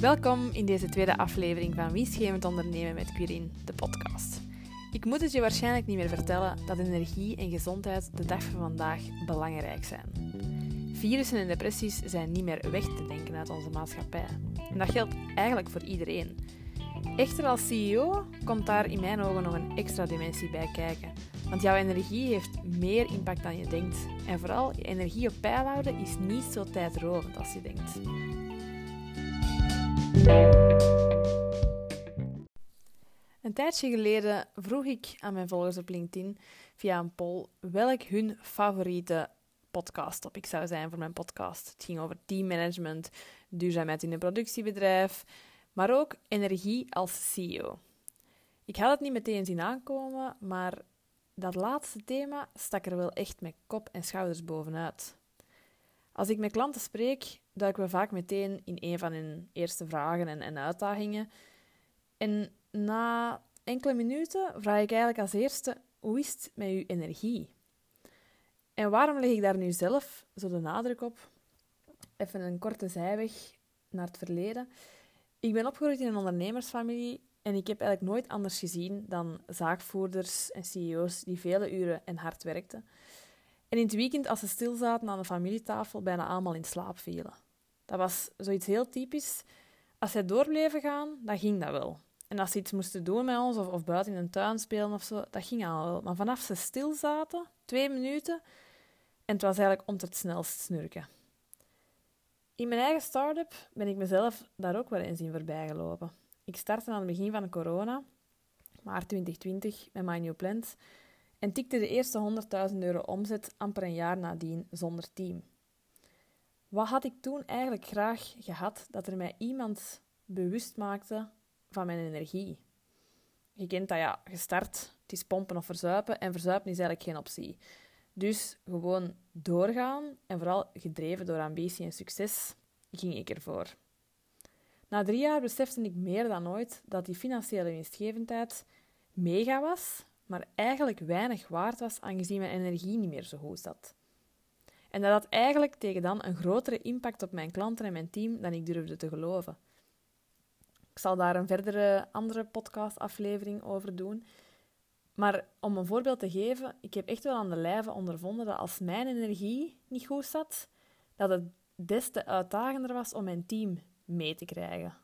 Welkom in deze tweede aflevering van Winstgevend ondernemen met Quirin, de podcast. Ik moet het je waarschijnlijk niet meer vertellen dat energie en gezondheid de dag van vandaag belangrijk zijn. Virussen en depressies zijn niet meer weg te denken uit onze maatschappij. En dat geldt eigenlijk voor iedereen. Echter als CEO komt daar in mijn ogen nog een extra dimensie bij kijken. Want jouw energie heeft meer impact dan je denkt. En vooral, je energie op peil houden is niet zo tijdrovend als je denkt. Een tijdje geleden vroeg ik aan mijn volgers op LinkedIn via een poll welk hun favoriete podcasttopic zou zijn voor mijn podcast. Het ging over teammanagement, duurzaamheid in een productiebedrijf, maar ook energie als CEO. Ik had het niet meteen zien aankomen, maar dat laatste thema stak er wel echt met kop en schouders bovenuit. Als ik met klanten spreek, duiken we vaak meteen in een van hun eerste vragen en, en uitdagingen. En na enkele minuten vraag ik eigenlijk als eerste: hoe is het met uw energie? En waarom leg ik daar nu zelf zo de nadruk op? Even een korte zijweg naar het verleden. Ik ben opgegroeid in een ondernemersfamilie en ik heb eigenlijk nooit anders gezien dan zaakvoerders en CEO's die vele uren en hard werkten. En in het weekend, als ze stil zaten aan de familietafel, bijna allemaal in slaap vielen. Dat was zoiets heel typisch. Als zij door bleven gaan, dan ging dat wel. En als ze iets moesten doen met ons, of, of buiten in een tuin spelen of zo, dat ging al wel. Maar vanaf ze stil zaten, twee minuten, en het was eigenlijk om het snelst snurken. In mijn eigen start-up ben ik mezelf daar ook wel eens in voorbij gelopen. Ik startte aan het begin van corona, maart 2020, met My New Plant en tikte de eerste 100.000 euro omzet amper een jaar nadien zonder team. Wat had ik toen eigenlijk graag gehad dat er mij iemand bewust maakte van mijn energie? Je kent dat ja, gestart, het is pompen of verzuipen en verzuipen is eigenlijk geen optie. Dus gewoon doorgaan en vooral gedreven door ambitie en succes ging ik ervoor. Na drie jaar besefte ik meer dan ooit dat die financiële winstgevendheid mega was, maar eigenlijk weinig waard was aangezien mijn energie niet meer zo goed zat. En dat had eigenlijk tegen dan een grotere impact op mijn klanten en mijn team dan ik durfde te geloven. Ik zal daar een verdere andere podcastaflevering over doen. Maar om een voorbeeld te geven, ik heb echt wel aan de lijve ondervonden dat als mijn energie niet goed zat, dat het des te uitdagender was om mijn team mee te krijgen.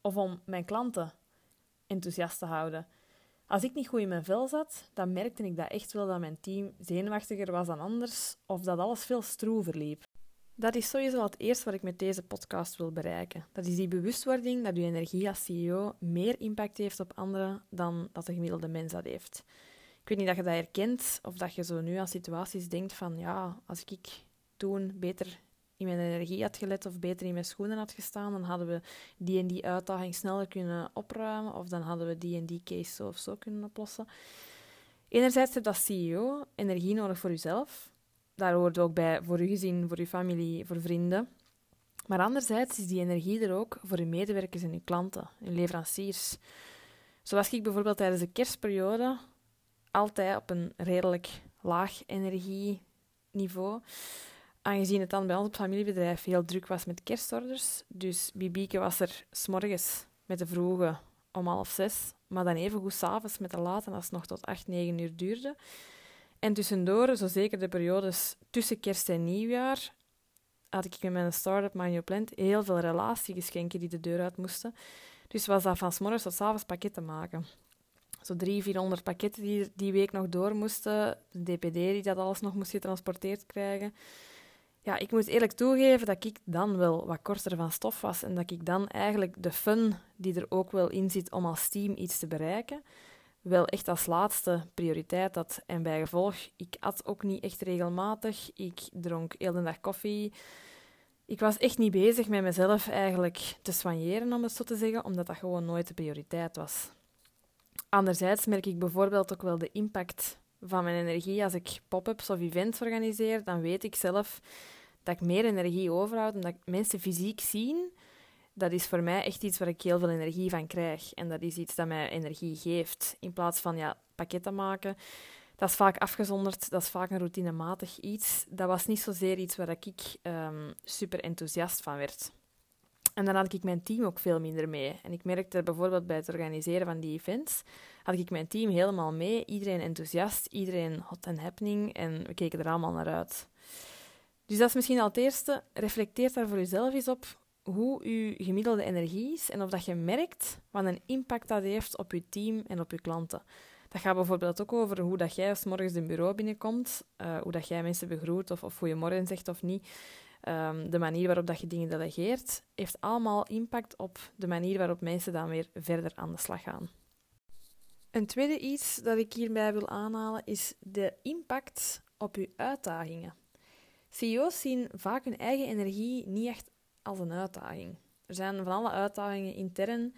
Of om mijn klanten enthousiast te houden. Als ik niet goed in mijn vel zat, dan merkte ik dat echt wel dat mijn team zenuwachtiger was dan anders of dat alles veel stroever liep. Dat is sowieso het eerste wat ik met deze podcast wil bereiken. Dat is die bewustwording dat je energie als CEO meer impact heeft op anderen dan dat de gemiddelde mens dat heeft. Ik weet niet dat je dat herkent of dat je zo nu aan situaties denkt van ja, als ik toen beter in mijn energie had gelet of beter in mijn schoenen had gestaan, dan hadden we die en die uitdaging sneller kunnen opruimen of dan hadden we die en die case zo of zo kunnen oplossen. Enerzijds heb als CEO energie nodig voor jezelf. Daar hoort ook bij voor je gezin, voor je familie, voor vrienden. Maar anderzijds is die energie er ook voor je medewerkers en je klanten, je leveranciers. Zo was ik bijvoorbeeld tijdens de kerstperiode altijd op een redelijk laag energieniveau aangezien het dan bij ons op familiebedrijf heel druk was met kerstorders. Dus Bibieke was er s'morgens met de vroege om half zes, maar dan even goed s'avonds met de late als het nog tot acht, negen uur duurde. En tussendoor, zo zeker de periodes tussen kerst en nieuwjaar, had ik met mijn start-up Plant heel veel relatiegeschenken die de deur uit moesten. Dus was dat van s'morgens tot s'avonds pakketten maken. Zo drie, vierhonderd pakketten die die week nog door moesten. De DPD die dat alles nog moest getransporteerd krijgen ja, ik moet eerlijk toegeven dat ik dan wel wat korter van stof was en dat ik dan eigenlijk de fun die er ook wel in zit om als team iets te bereiken, wel echt als laatste prioriteit had. En bijgevolg, ik at ook niet echt regelmatig. Ik dronk heel de dag koffie. Ik was echt niet bezig met mezelf eigenlijk te soigneren, om het zo te zeggen, omdat dat gewoon nooit de prioriteit was. Anderzijds merk ik bijvoorbeeld ook wel de impact van mijn energie als ik pop-ups of events organiseer. Dan weet ik zelf dat ik meer energie overhoud en dat mensen fysiek zien, dat is voor mij echt iets waar ik heel veel energie van krijg. En dat is iets dat mij energie geeft. In plaats van ja, pakketten maken, dat is vaak afgezonderd, dat is vaak een routinematig iets. Dat was niet zozeer iets waar ik um, super enthousiast van werd. En dan had ik mijn team ook veel minder mee. En ik merkte bijvoorbeeld bij het organiseren van die events, had ik mijn team helemaal mee. Iedereen enthousiast, iedereen hot and happening en we keken er allemaal naar uit. Dus dat is misschien al het eerste. Reflecteer daar voor jezelf eens op hoe je gemiddelde energie is en of dat je merkt wat een impact dat heeft op je team en op je klanten. Dat gaat bijvoorbeeld ook over hoe dat jij als morgens een bureau binnenkomt, uh, hoe dat jij mensen begroet of, of morgen zegt of niet. Um, de manier waarop dat je dingen delegeert, heeft allemaal impact op de manier waarop mensen dan weer verder aan de slag gaan. Een tweede iets dat ik hierbij wil aanhalen is de impact op je uitdagingen. CEO's zien vaak hun eigen energie niet echt als een uitdaging. Er zijn van alle uitdagingen intern,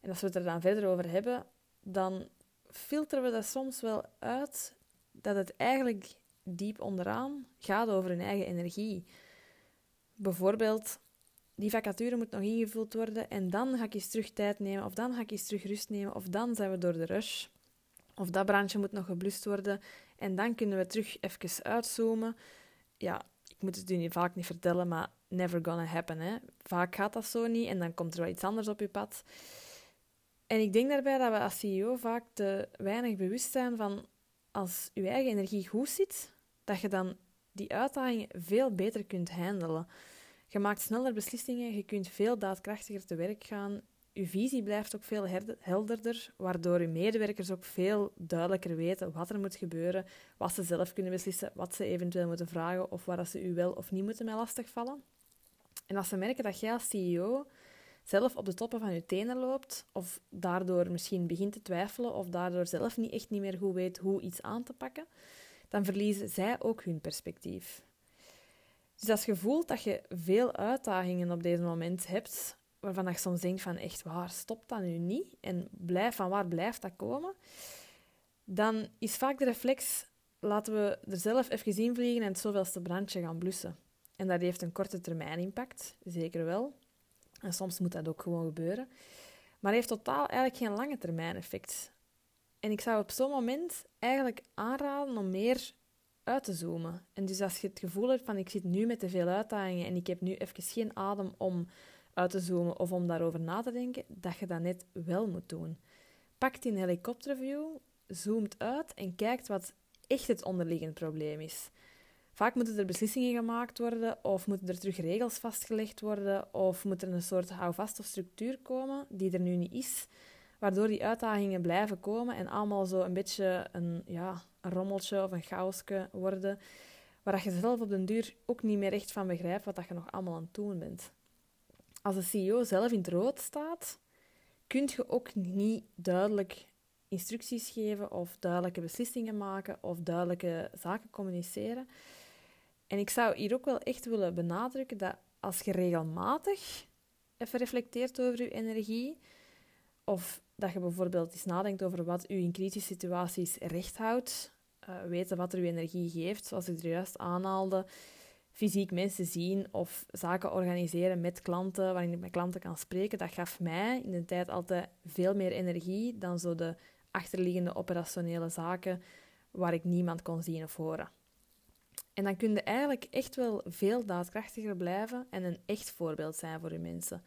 en als we het er dan verder over hebben, dan filteren we dat soms wel uit dat het eigenlijk diep onderaan gaat over hun eigen energie. Bijvoorbeeld, die vacature moet nog ingevuld worden en dan ga ik eens terug tijd nemen, of dan ga ik eens terug rust nemen, of dan zijn we door de rush. Of dat brandje moet nog geblust worden en dan kunnen we terug even uitzoomen. Ja, ik moet het u vaak niet vertellen, maar never gonna happen. Hè. Vaak gaat dat zo niet en dan komt er wel iets anders op je pad. En ik denk daarbij dat we als CEO vaak te weinig bewust zijn van als je eigen energie goed zit, dat je dan die uitdagingen veel beter kunt handelen. Je maakt sneller beslissingen, je kunt veel daadkrachtiger te werk gaan. Je visie blijft ook veel helderder, waardoor je medewerkers ook veel duidelijker weten wat er moet gebeuren, wat ze zelf kunnen beslissen, wat ze eventueel moeten vragen of waar ze u wel of niet moeten mee lastigvallen. En als ze merken dat jij als CEO zelf op de toppen van je tenen loopt, of daardoor misschien begint te twijfelen, of daardoor zelf niet echt niet meer goed weet hoe iets aan te pakken, dan verliezen zij ook hun perspectief. Dus als je voelt dat je veel uitdagingen op deze moment hebt, waarvan je soms denkt van echt waar, stopt dat nu niet? En blijf, van waar blijft dat komen? Dan is vaak de reflex, laten we er zelf even zien vliegen en het zoveelste brandje gaan blussen. En dat heeft een korte termijn impact, zeker wel. En soms moet dat ook gewoon gebeuren. Maar heeft totaal eigenlijk geen lange termijn effect. En ik zou op zo'n moment eigenlijk aanraden om meer uit te zoomen. En dus als je het gevoel hebt van ik zit nu met te veel uitdagingen en ik heb nu even geen adem om uit te zoomen of om daarover na te denken, dat je dat net wel moet doen. Pak die helikopterview, zoomt uit en kijkt wat echt het onderliggende probleem is. Vaak moeten er beslissingen gemaakt worden, of moeten er terug regels vastgelegd worden, of moet er een soort houvast of structuur komen die er nu niet is, waardoor die uitdagingen blijven komen en allemaal zo een beetje een, ja, een rommeltje of een chaosje worden, waar je zelf op den duur ook niet meer echt van begrijpt wat je nog allemaal aan het doen bent. Als de CEO zelf in het rood staat, kun je ook niet duidelijk instructies geven of duidelijke beslissingen maken of duidelijke zaken communiceren. En ik zou hier ook wel echt willen benadrukken dat als je regelmatig even reflecteert over je energie, of dat je bijvoorbeeld eens nadenkt over wat u in crisissituaties recht houdt, uh, weten wat er uw energie geeft, zoals ik er juist aanhaalde, fysiek mensen zien of zaken organiseren met klanten, waarin ik met klanten kan spreken, dat gaf mij in de tijd altijd veel meer energie dan zo de achterliggende operationele zaken waar ik niemand kon zien of horen. En dan kun je eigenlijk echt wel veel daadkrachtiger blijven en een echt voorbeeld zijn voor je mensen.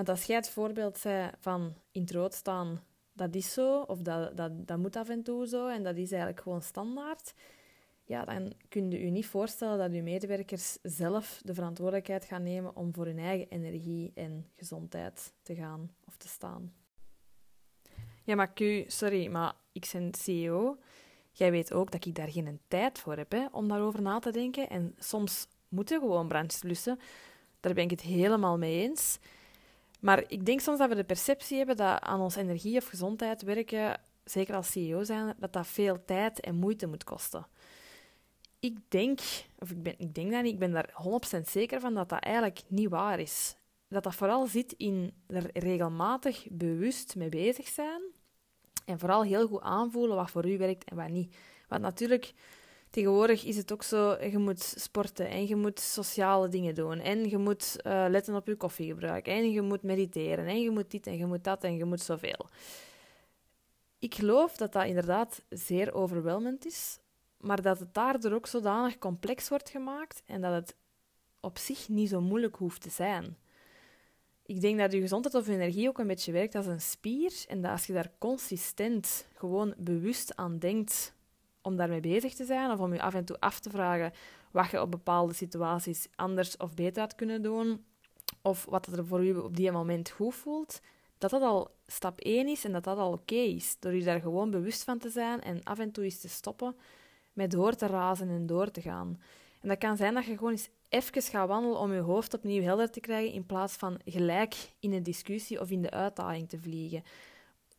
Want als jij het voorbeeld bent van in het rood staan, dat is zo, of dat, dat, dat moet af en toe zo, en dat is eigenlijk gewoon standaard, ja, dan kun je je niet voorstellen dat je medewerkers zelf de verantwoordelijkheid gaan nemen om voor hun eigen energie en gezondheid te gaan of te staan. Ja, maar Q, sorry, maar ik ben CEO. Jij weet ook dat ik daar geen tijd voor heb hè, om daarover na te denken. En soms moeten gewoon brandjes lussen. Daar ben ik het helemaal mee eens. Maar ik denk soms dat we de perceptie hebben dat aan onze energie of gezondheid werken, zeker als CEO zijn, dat dat veel tijd en moeite moet kosten. Ik denk, of ik, ben, ik denk dat niet, ik ben daar 100% zeker van dat dat eigenlijk niet waar is. Dat dat vooral zit in er regelmatig bewust mee bezig zijn en vooral heel goed aanvoelen wat voor u werkt en wat niet. Want natuurlijk, tegenwoordig is het ook zo, je moet sporten en je moet sociale dingen doen. En je moet uh, letten op je koffiegebruik. En je moet mediteren. En je moet dit en je moet dat en je moet zoveel. Ik geloof dat dat inderdaad zeer overweldigend is. Maar dat het daardoor ook zodanig complex wordt gemaakt en dat het op zich niet zo moeilijk hoeft te zijn. ik denk dat je gezondheid of energie ook een beetje werkt als een spier. En dat als je daar consistent gewoon bewust aan denkt om daarmee bezig te zijn, of om je af en toe af te vragen wat je op bepaalde situaties anders of beter had kunnen doen, of wat er voor je op die moment goed voelt, dat dat al stap 1 is en dat dat al oké is. Door je daar gewoon bewust van te zijn en af en toe eens te stoppen met door te razen en door te gaan. En dat kan zijn dat je gewoon eens even gaat wandelen om je hoofd opnieuw helder te krijgen, in plaats van gelijk in een discussie of in de uitdaging te vliegen.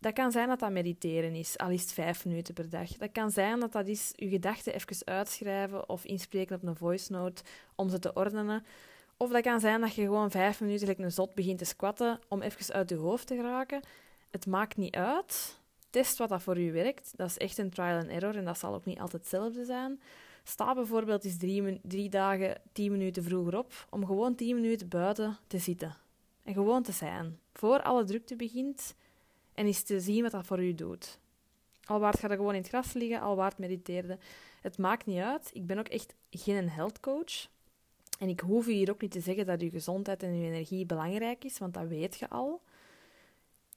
Dat kan zijn dat dat mediteren is, al is het vijf minuten per dag. Dat kan zijn dat dat is je gedachten even uitschrijven of inspreken op een voice note om ze te ordenen. Of dat kan zijn dat je gewoon vijf minuten like een zot begint te squatten om even uit je hoofd te geraken. Het maakt niet uit. Test wat dat voor je werkt. Dat is echt een trial and error en dat zal ook niet altijd hetzelfde zijn. Sta bijvoorbeeld eens drie, drie dagen tien minuten vroeger op om gewoon tien minuten buiten te zitten. En gewoon te zijn. Voor alle drukte begint en eens te zien wat dat voor u doet. Al waard gaat er gewoon in het gras liggen, al waard mediteerde. Het maakt niet uit. Ik ben ook echt geen health coach. En ik hoef je hier ook niet te zeggen dat je gezondheid en je energie belangrijk is, want dat weet je al.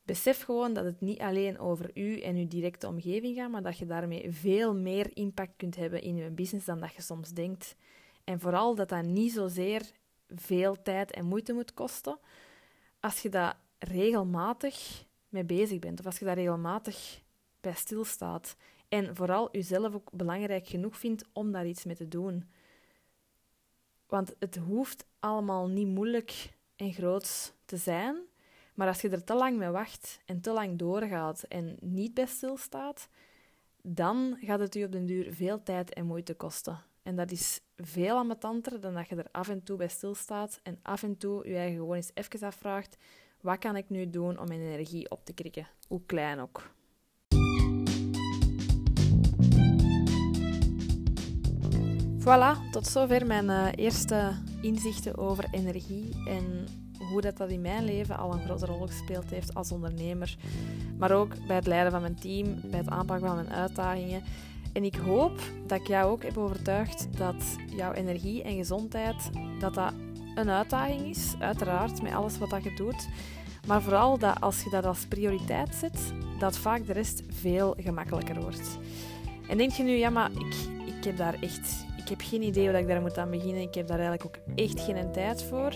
Besef gewoon dat het niet alleen over u en uw directe omgeving gaat, maar dat je daarmee veel meer impact kunt hebben in je business dan dat je soms denkt. En vooral dat dat niet zozeer veel tijd en moeite moet kosten als je daar regelmatig mee bezig bent of als je daar regelmatig bij stilstaat. En vooral jezelf ook belangrijk genoeg vindt om daar iets mee te doen. Want het hoeft allemaal niet moeilijk en groot te zijn. Maar als je er te lang mee wacht en te lang doorgaat en niet bij stilstaat, dan gaat het u op den duur veel tijd en moeite kosten. En dat is veel ambetanter dan dat je er af en toe bij stilstaat en af en toe je eigen gewoon eens even afvraagt: wat kan ik nu doen om mijn energie op te krikken? Hoe klein ook. Voilà, tot zover mijn uh, eerste inzichten over energie en hoe dat, dat in mijn leven al een grote rol gespeeld heeft als ondernemer. Maar ook bij het leiden van mijn team, bij het aanpakken van mijn uitdagingen. En ik hoop dat ik jou ook heb overtuigd dat jouw energie en gezondheid dat dat een uitdaging is, uiteraard, met alles wat je doet. Maar vooral dat als je dat als prioriteit zet, dat vaak de rest veel gemakkelijker wordt. En denk je nu, ja, maar ik, ik heb daar echt ik heb geen idee hoe ik daar moet aan beginnen. Ik heb daar eigenlijk ook echt geen tijd voor.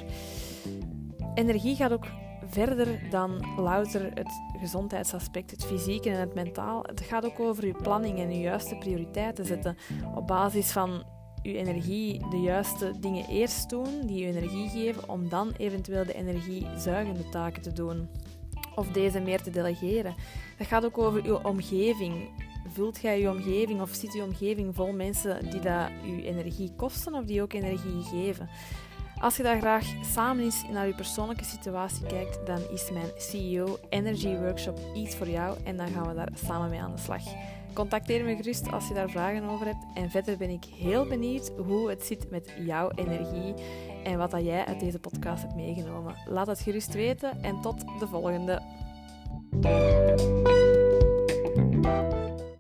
Energie gaat ook verder dan louter het gezondheidsaspect, het fysieke en het mentaal. Het gaat ook over je planning en je juiste prioriteiten zetten. Op basis van je energie de juiste dingen eerst doen, die je energie geven, om dan eventueel de energiezuigende taken te doen. Of deze meer te delegeren. Dat gaat ook over je omgeving vult jij je omgeving of zit je omgeving vol mensen die dat je energie kosten of die ook energie geven? Als je daar graag samen eens naar je persoonlijke situatie kijkt, dan is mijn CEO Energy Workshop iets voor jou en dan gaan we daar samen mee aan de slag. Contacteer me gerust als je daar vragen over hebt. En verder ben ik heel benieuwd hoe het zit met jouw energie en wat dat jij uit deze podcast hebt meegenomen. Laat het gerust weten en tot de volgende.